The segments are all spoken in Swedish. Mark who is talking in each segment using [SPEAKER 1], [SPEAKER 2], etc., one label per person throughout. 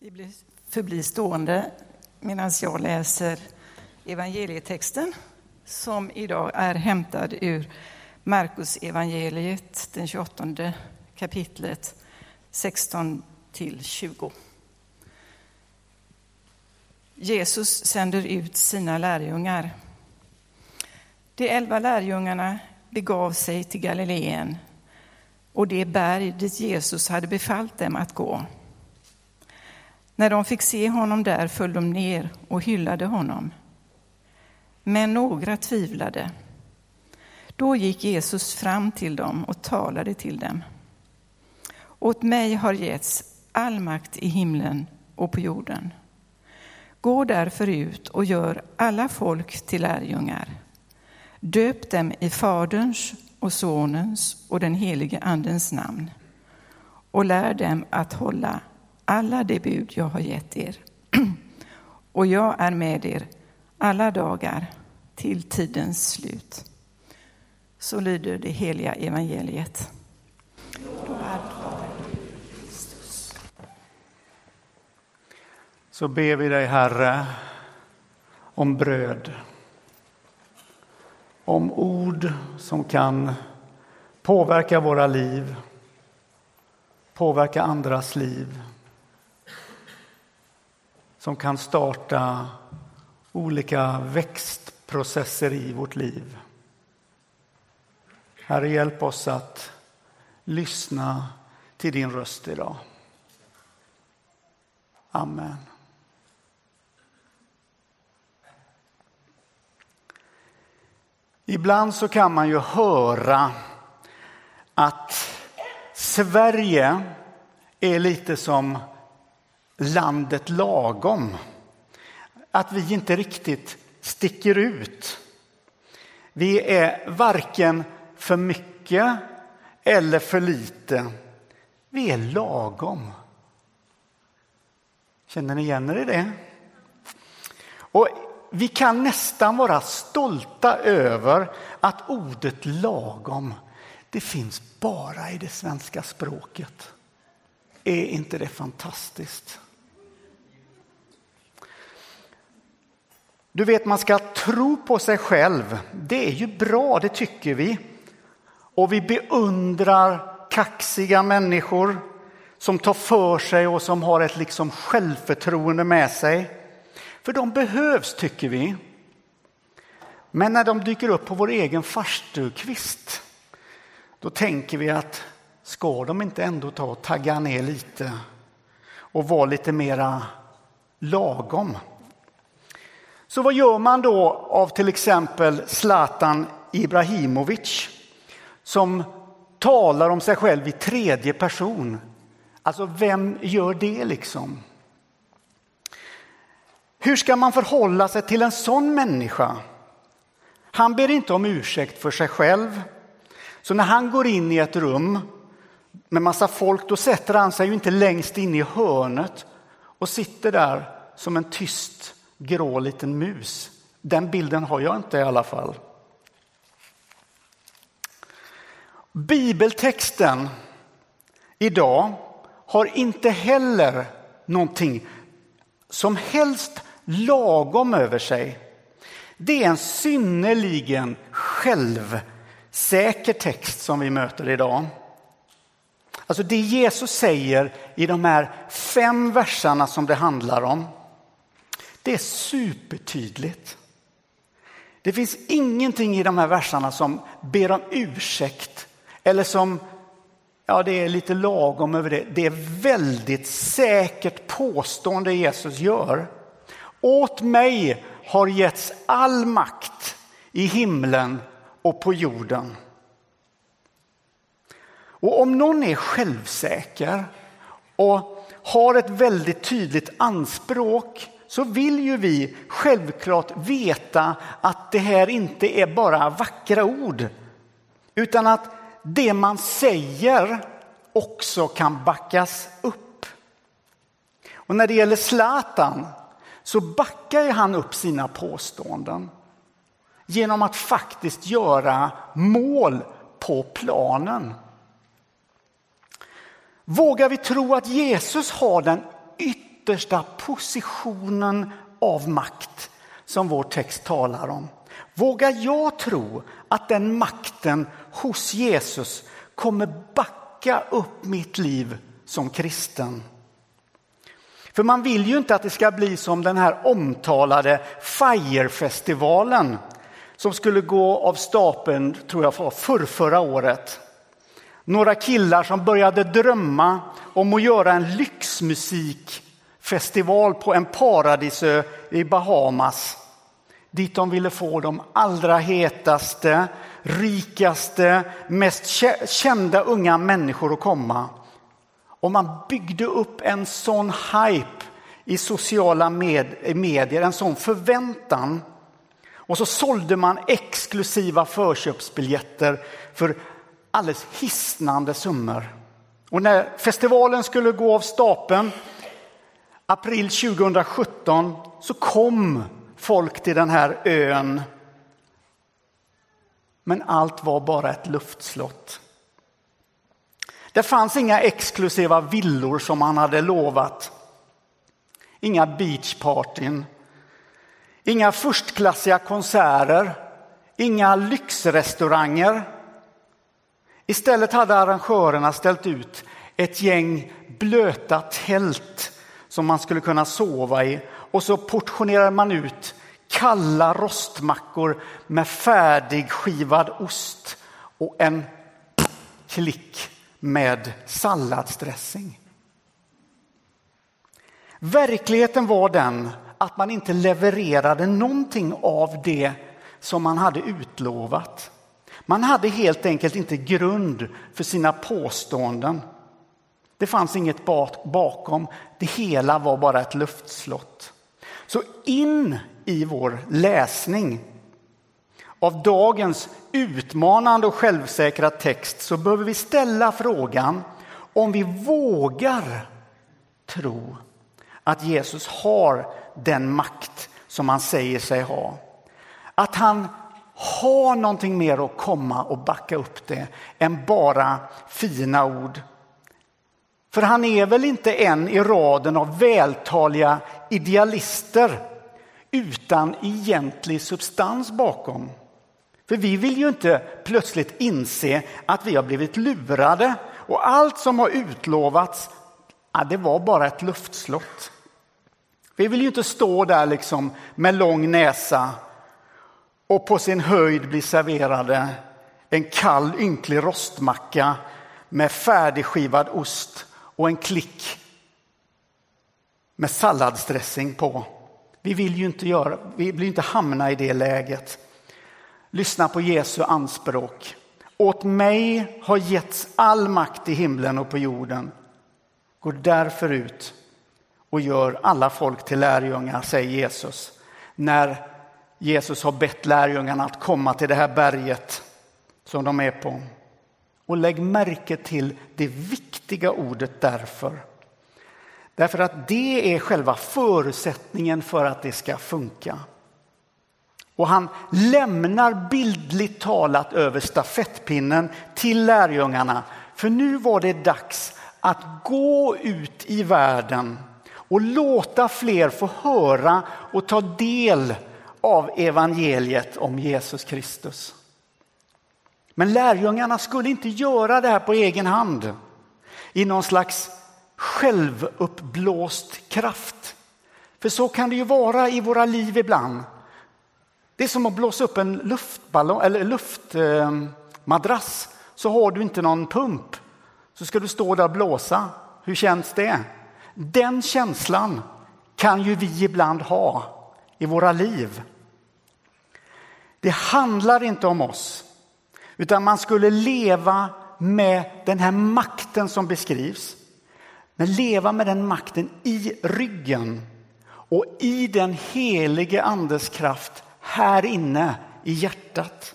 [SPEAKER 1] Vi blir stående medan jag läser evangelietexten som idag är hämtad ur Markus evangeliet, den 28 kapitlet 16 till 20. Jesus sänder ut sina lärjungar. De elva lärjungarna begav sig till Galileen och det berg dit Jesus hade befallt dem att gå. När de fick se honom där föll de ner och hyllade honom. Men några tvivlade. Då gick Jesus fram till dem och talade till dem. Åt mig har getts all makt i himlen och på jorden. Gå därför ut och gör alla folk till lärjungar. Döp dem i Faderns och Sonens och den helige Andens namn och lär dem att hålla alla de bud jag har gett er. Och jag är med er alla dagar till tidens slut. Så lyder det heliga evangeliet.
[SPEAKER 2] Så ber vi dig, Herre, om bröd. Om ord som kan påverka våra liv, påverka andras liv som kan starta olika växtprocesser i vårt liv. Herre, hjälp oss att lyssna till din röst idag. Amen. Ibland så kan man ju höra att Sverige är lite som landet lagom. Att vi inte riktigt sticker ut. Vi är varken för mycket eller för lite. Vi är lagom. Känner ni igen er i det? Och vi kan nästan vara stolta över att ordet lagom, det finns bara i det svenska språket. Är inte det fantastiskt? Du vet, man ska tro på sig själv. Det är ju bra, det tycker vi. Och vi beundrar kaxiga människor som tar för sig och som har ett liksom självförtroende med sig. För de behövs, tycker vi. Men när de dyker upp på vår egen farstukvist, då tänker vi att ska de inte ändå ta och tagga ner lite och vara lite mera lagom? Så vad gör man då av till exempel Zlatan Ibrahimovic som talar om sig själv i tredje person? Alltså, vem gör det liksom? Hur ska man förhålla sig till en sån människa? Han ber inte om ursäkt för sig själv. Så när han går in i ett rum med massa folk, då sätter han sig ju inte längst in i hörnet och sitter där som en tyst grå liten mus. Den bilden har jag inte i alla fall. Bibeltexten idag har inte heller någonting som helst lagom över sig. Det är en synnerligen självsäker text som vi möter idag. Alltså det Jesus säger i de här fem verserna som det handlar om det är supertydligt. Det finns ingenting i de här verserna som ber om ursäkt eller som, ja det är lite lagom över det. Det är väldigt säkert påstående Jesus gör. Åt mig har getts all makt i himlen och på jorden. Och om någon är självsäker och har ett väldigt tydligt anspråk så vill ju vi självklart veta att det här inte är bara vackra ord utan att det man säger också kan backas upp. Och när det gäller Zlatan så backar han upp sina påståenden genom att faktiskt göra mål på planen. Vågar vi tro att Jesus har den yttersta positionen av makt som vår text talar om. Vågar jag tro att den makten hos Jesus kommer backa upp mitt liv som kristen? För man vill ju inte att det ska bli som den här omtalade FIRE-festivalen som skulle gå av stapeln, tror jag, för förrförra året. Några killar som började drömma om att göra en festival på en paradisö i Bahamas. Dit de ville få de allra hetaste, rikaste, mest kända unga människor att komma. Och man byggde upp en sån hype i sociala med medier, en sån förväntan. Och så sålde man exklusiva förköpsbiljetter för alldeles hisnande summor. Och när festivalen skulle gå av stapeln april 2017 så kom folk till den här ön. Men allt var bara ett luftslott. Det fanns inga exklusiva villor som han hade lovat. Inga beachpartyn. Inga förstklassiga konserter. Inga lyxrestauranger. Istället hade arrangörerna ställt ut ett gäng blöta tält som man skulle kunna sova i och så portionerade man ut kalla rostmackor med färdigskivad ost och en klick med salladsdressing. Verkligheten var den att man inte levererade någonting av det som man hade utlovat. Man hade helt enkelt inte grund för sina påståenden. Det fanns inget bakom, det hela var bara ett luftslott. Så in i vår läsning av dagens utmanande och självsäkra text så behöver vi ställa frågan om vi vågar tro att Jesus har den makt som han säger sig ha. Att han har någonting mer att komma och backa upp det än bara fina ord. För han är väl inte en i raden av vältaliga idealister utan egentlig substans bakom. För vi vill ju inte plötsligt inse att vi har blivit lurade och allt som har utlovats, ja, det var bara ett luftslott. Vi vill ju inte stå där liksom med lång näsa och på sin höjd bli serverade en kall ynklig rostmacka med färdigskivad ost och en klick med salladsdressing på. Vi vill ju inte, göra, vi vill inte hamna i det läget. Lyssna på Jesu anspråk. Åt mig har getts all makt i himlen och på jorden. Gå därför ut och gör alla folk till lärjungar, säger Jesus. När Jesus har bett lärjungarna att komma till det här berget som de är på. Och lägg märke till det viktiga ordet därför. Därför att det är själva förutsättningen för att det ska funka. Och han lämnar bildligt talat över stafettpinnen till lärjungarna. För nu var det dags att gå ut i världen och låta fler få höra och ta del av evangeliet om Jesus Kristus. Men lärjungarna skulle inte göra det här på egen hand i någon slags självuppblåst kraft. För så kan det ju vara i våra liv ibland. Det är som att blåsa upp en luftballong eller luftmadrass eh, så har du inte någon pump. Så ska du stå där och blåsa. Hur känns det? Den känslan kan ju vi ibland ha i våra liv. Det handlar inte om oss, utan man skulle leva med den här makten som beskrivs. Men leva med den makten i ryggen och i den helige andes kraft här inne i hjärtat.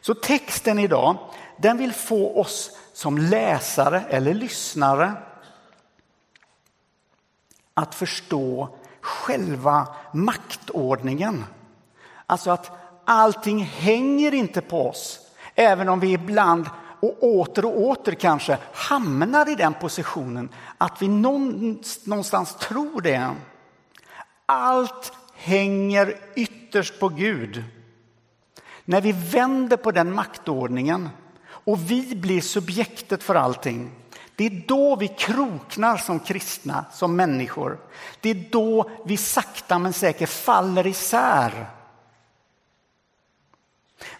[SPEAKER 2] Så texten idag, den vill få oss som läsare eller lyssnare att förstå själva maktordningen. Alltså att allting hänger inte på oss, även om vi ibland och åter och åter kanske hamnar i den positionen att vi någonstans tror det. Allt hänger ytterst på Gud. När vi vänder på den maktordningen och vi blir subjektet för allting, det är då vi kroknar som kristna, som människor. Det är då vi sakta men säkert faller isär.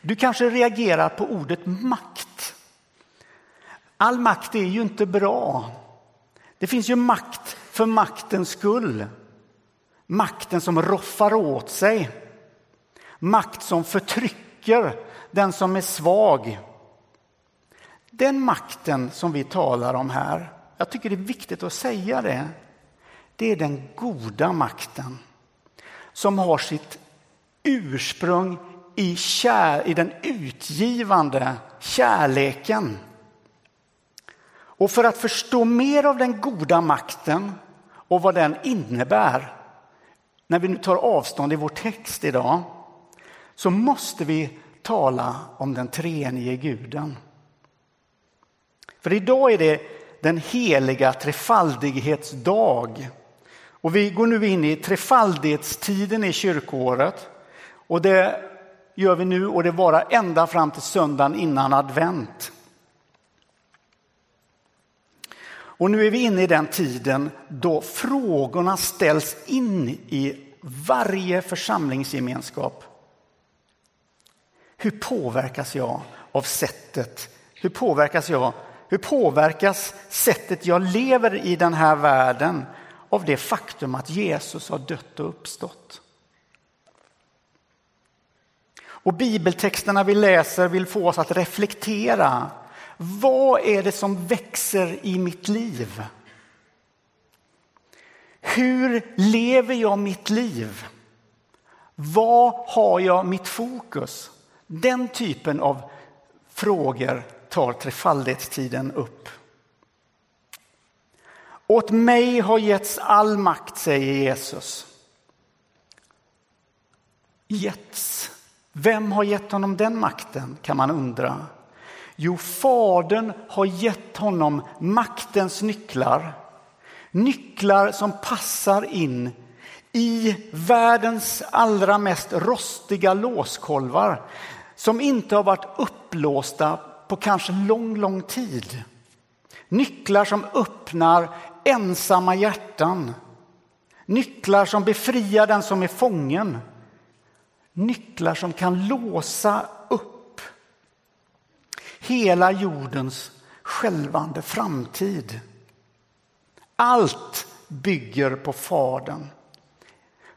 [SPEAKER 2] Du kanske reagerar på ordet makt. All makt är ju inte bra. Det finns ju makt för maktens skull. Makten som roffar åt sig. Makt som förtrycker den som är svag. Den makten som vi talar om här, jag tycker det är viktigt att säga det, det är den goda makten som har sitt ursprung i, kär, i den utgivande kärleken. Och för att förstå mer av den goda makten och vad den innebär när vi nu tar avstånd i vår text idag så måste vi tala om den treenige guden. För idag är det den heliga trefaldighetsdag. Och vi går nu in i trefaldighetstiden i kyrkoåret. Och det gör vi nu och det varar ända fram till söndagen innan advent. Och nu är vi inne i den tiden då frågorna ställs in i varje församlingsgemenskap. Hur påverkas jag av sättet? Hur påverkas jag? Hur påverkas sättet jag lever i den här världen av det faktum att Jesus har dött och uppstått? Och bibeltexterna vi läser vill få oss att reflektera. Vad är det som växer i mitt liv? Hur lever jag mitt liv? Var har jag mitt fokus? Den typen av frågor tar trefaldighetstiden upp. Åt mig har getts all makt, säger Jesus. Getts. Vem har gett honom den makten, kan man undra. Jo, Fadern har gett honom maktens nycklar. Nycklar som passar in i världens allra mest rostiga låskolvar som inte har varit upplåsta på kanske lång, lång tid. Nycklar som öppnar ensamma hjärtan. Nycklar som befriar den som är fången. Nycklar som kan låsa hela jordens skälvande framtid. Allt bygger på Fadern.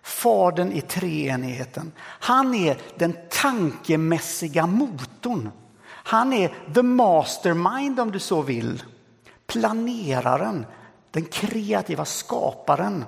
[SPEAKER 2] Fadern i treenigheten. Han är den tankemässiga motorn. Han är the mastermind om du så vill. Planeraren, den kreativa skaparen.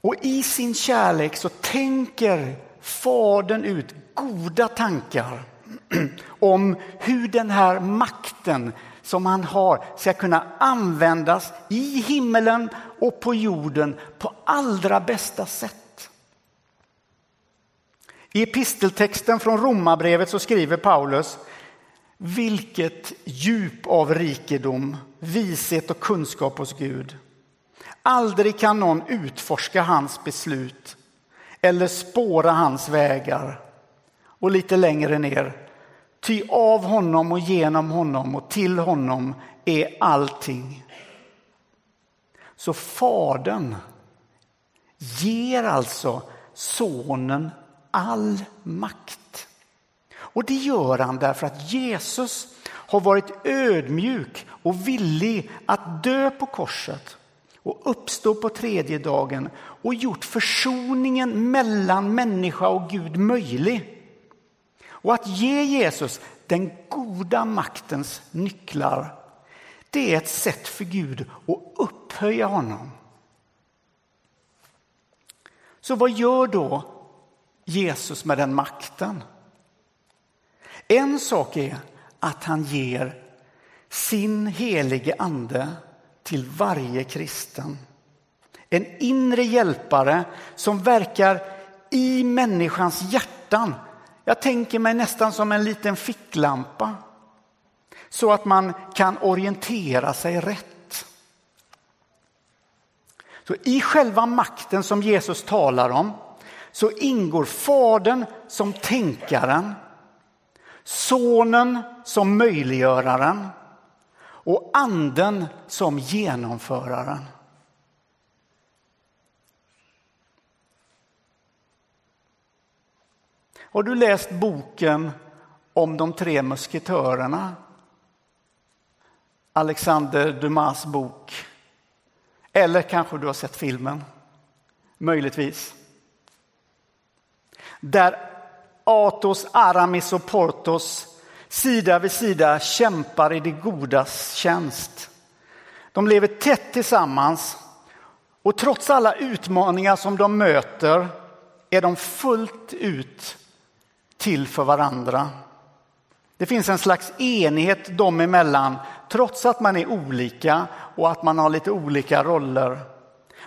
[SPEAKER 2] Och i sin kärlek så tänker Fadern ut goda tankar om hur den här makten som han har ska kunna användas i himmelen och på jorden på allra bästa sätt. I episteltexten från Romarbrevet så skriver Paulus vilket djup av rikedom, vishet och kunskap hos Gud. Aldrig kan någon utforska hans beslut eller spåra hans vägar. Och lite längre ner. Ty av honom och genom honom och till honom är allting. Så Fadern ger alltså Sonen all makt. Och det gör han därför att Jesus har varit ödmjuk och villig att dö på korset och uppstå på tredje dagen och gjort försoningen mellan människa och Gud möjlig. Och att ge Jesus den goda maktens nycklar, det är ett sätt för Gud att upphöja honom. Så vad gör då Jesus med den makten? En sak är att han ger sin helige ande till varje kristen. En inre hjälpare som verkar i människans hjärtan. Jag tänker mig nästan som en liten ficklampa. Så att man kan orientera sig rätt. Så I själva makten som Jesus talar om så ingår Fadern som tänkaren, Sonen som möjliggöraren och Anden som genomföraren. Har du läst boken om de tre musketörerna? Alexander Dumas bok. Eller kanske du har sett filmen. Möjligtvis. Där Atos, Aramis och Portos sida vid sida kämpar i det godas tjänst. De lever tätt tillsammans och trots alla utmaningar som de möter är de fullt ut till för varandra. Det finns en slags enighet dem emellan trots att man är olika och att man har lite olika roller.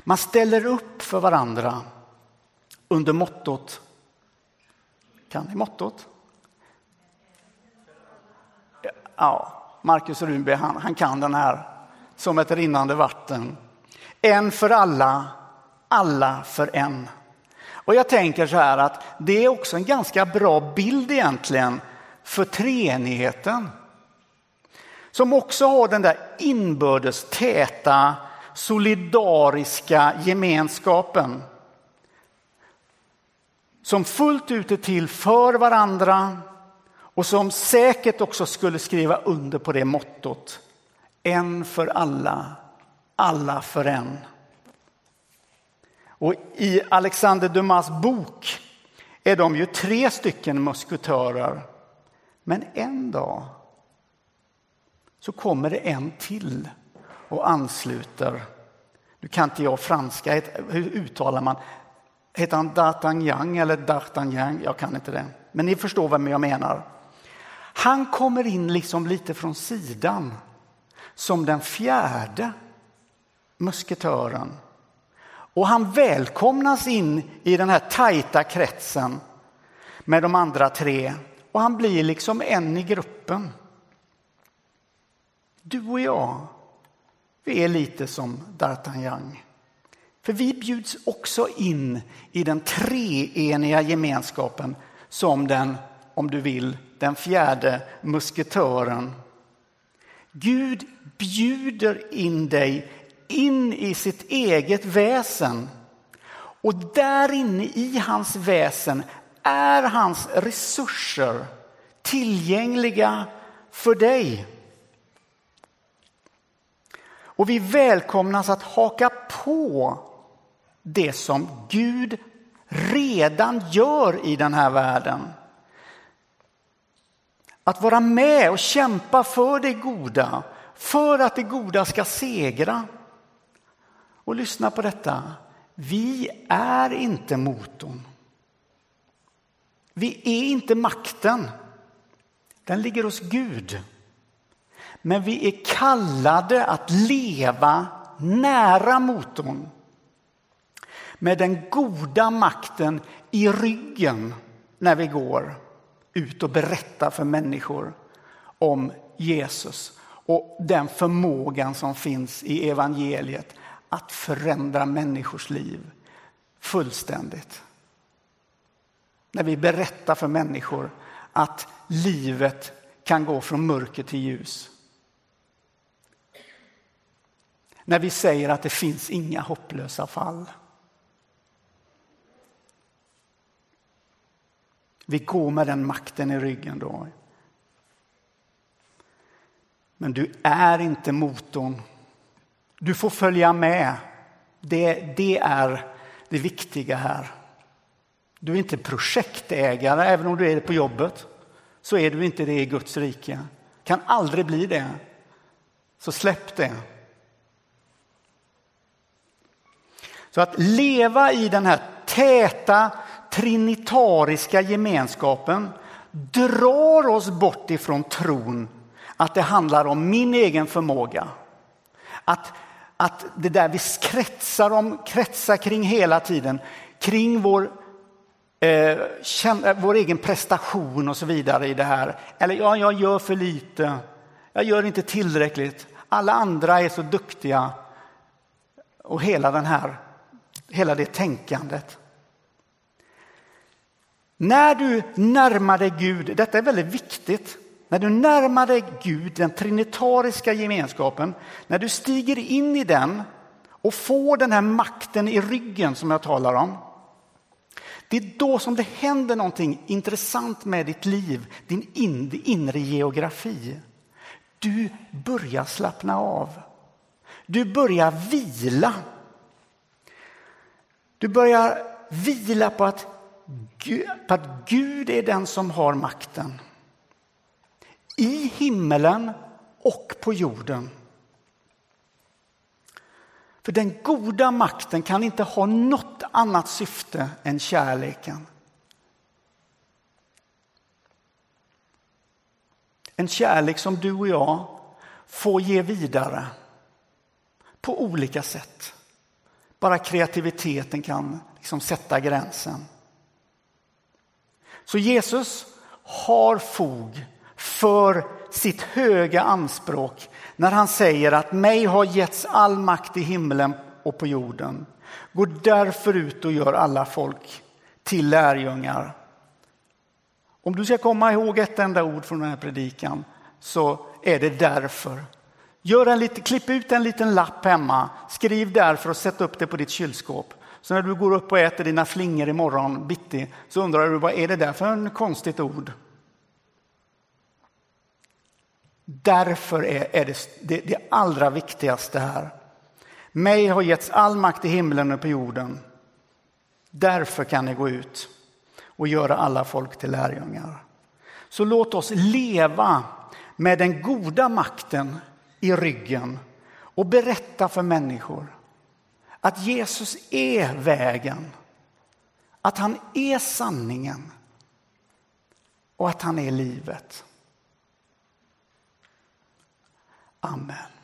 [SPEAKER 2] Man ställer upp för varandra under mottot. Kan ni mottot? Ja, Marcus Runby, han, han kan den här som ett rinnande vatten. En för alla, alla för en. Och jag tänker så här att det är också en ganska bra bild egentligen för treenigheten. Som också har den där inbördes täta, solidariska gemenskapen. Som fullt ut är till för varandra och som säkert också skulle skriva under på det mottot. En för alla, alla för en. Och i Alexander Dumas bok är de ju tre stycken muskutörer. Men en dag så kommer det en till och ansluter. Nu kan inte jag franska, hur uttalar man? Heter han D'Artagnan eller D'Artagnan? Jag kan inte det. Men ni förstår vem jag menar. Han kommer in liksom lite från sidan som den fjärde musketören. Och han välkomnas in i den här tajta kretsen med de andra tre och han blir liksom en i gruppen. Du och jag, vi är lite som D'Artagnan. För vi bjuds också in i den treeniga gemenskapen som den, om du vill, den fjärde musketören. Gud bjuder in dig in i sitt eget väsen. Och där inne i hans väsen är hans resurser tillgängliga för dig. Och vi välkomnas att haka på det som Gud redan gör i den här världen. Att vara med och kämpa för det goda, för att det goda ska segra. Och lyssna på detta. Vi är inte motorn. Vi är inte makten. Den ligger hos Gud. Men vi är kallade att leva nära motorn. Med den goda makten i ryggen när vi går ut och berätta för människor om Jesus och den förmågan som finns i evangeliet att förändra människors liv fullständigt. När vi berättar för människor att livet kan gå från mörker till ljus. När vi säger att det finns inga hopplösa fall. Vi går med den makten i ryggen då. Men du är inte motorn du får följa med. Det, det är det viktiga här. Du är inte projektägare, även om du är det på jobbet. Så är du inte det i Guds rike. Kan aldrig bli det. Så släpp det. Så att leva i den här täta trinitariska gemenskapen drar oss bort ifrån tron att det handlar om min egen förmåga. Att att det där vi kretsar, om, kretsar kring hela tiden, kring vår eh, eh, vår egen prestation och så vidare i det här. Eller ja, jag gör för lite, jag gör inte tillräckligt, alla andra är så duktiga. Och hela, den här, hela det tänkandet. När du närmar dig Gud, detta är väldigt viktigt, när du närmar dig Gud, den trinitariska gemenskapen, när du stiger in i den och får den här makten i ryggen som jag talar om. Det är då som det händer någonting intressant med ditt liv, din inre geografi. Du börjar slappna av. Du börjar vila. Du börjar vila på att, Gud, på att Gud är den som har makten. I himmelen och på jorden. För den goda makten kan inte ha något annat syfte än kärleken. En kärlek som du och jag får ge vidare på olika sätt. Bara kreativiteten kan liksom sätta gränsen. Så Jesus har fog för sitt höga anspråk när han säger att mig har getts all makt i himlen och på jorden. Gå därför ut och gör alla folk till lärjungar. Om du ska komma ihåg ett enda ord från den här predikan så är det därför. Gör en lite, klipp ut en liten lapp hemma, skriv därför och sätt upp det på ditt kylskåp. Så när du går upp och äter dina flingor imorgon bitti så undrar du vad är det där för en konstigt ord? Därför är, är det, det, det allra viktigaste här. Mig har getts all makt i himlen och på jorden. Därför kan ni gå ut och göra alla folk till lärjungar. Så låt oss leva med den goda makten i ryggen och berätta för människor att Jesus är vägen, att han är sanningen och att han är livet. Amen.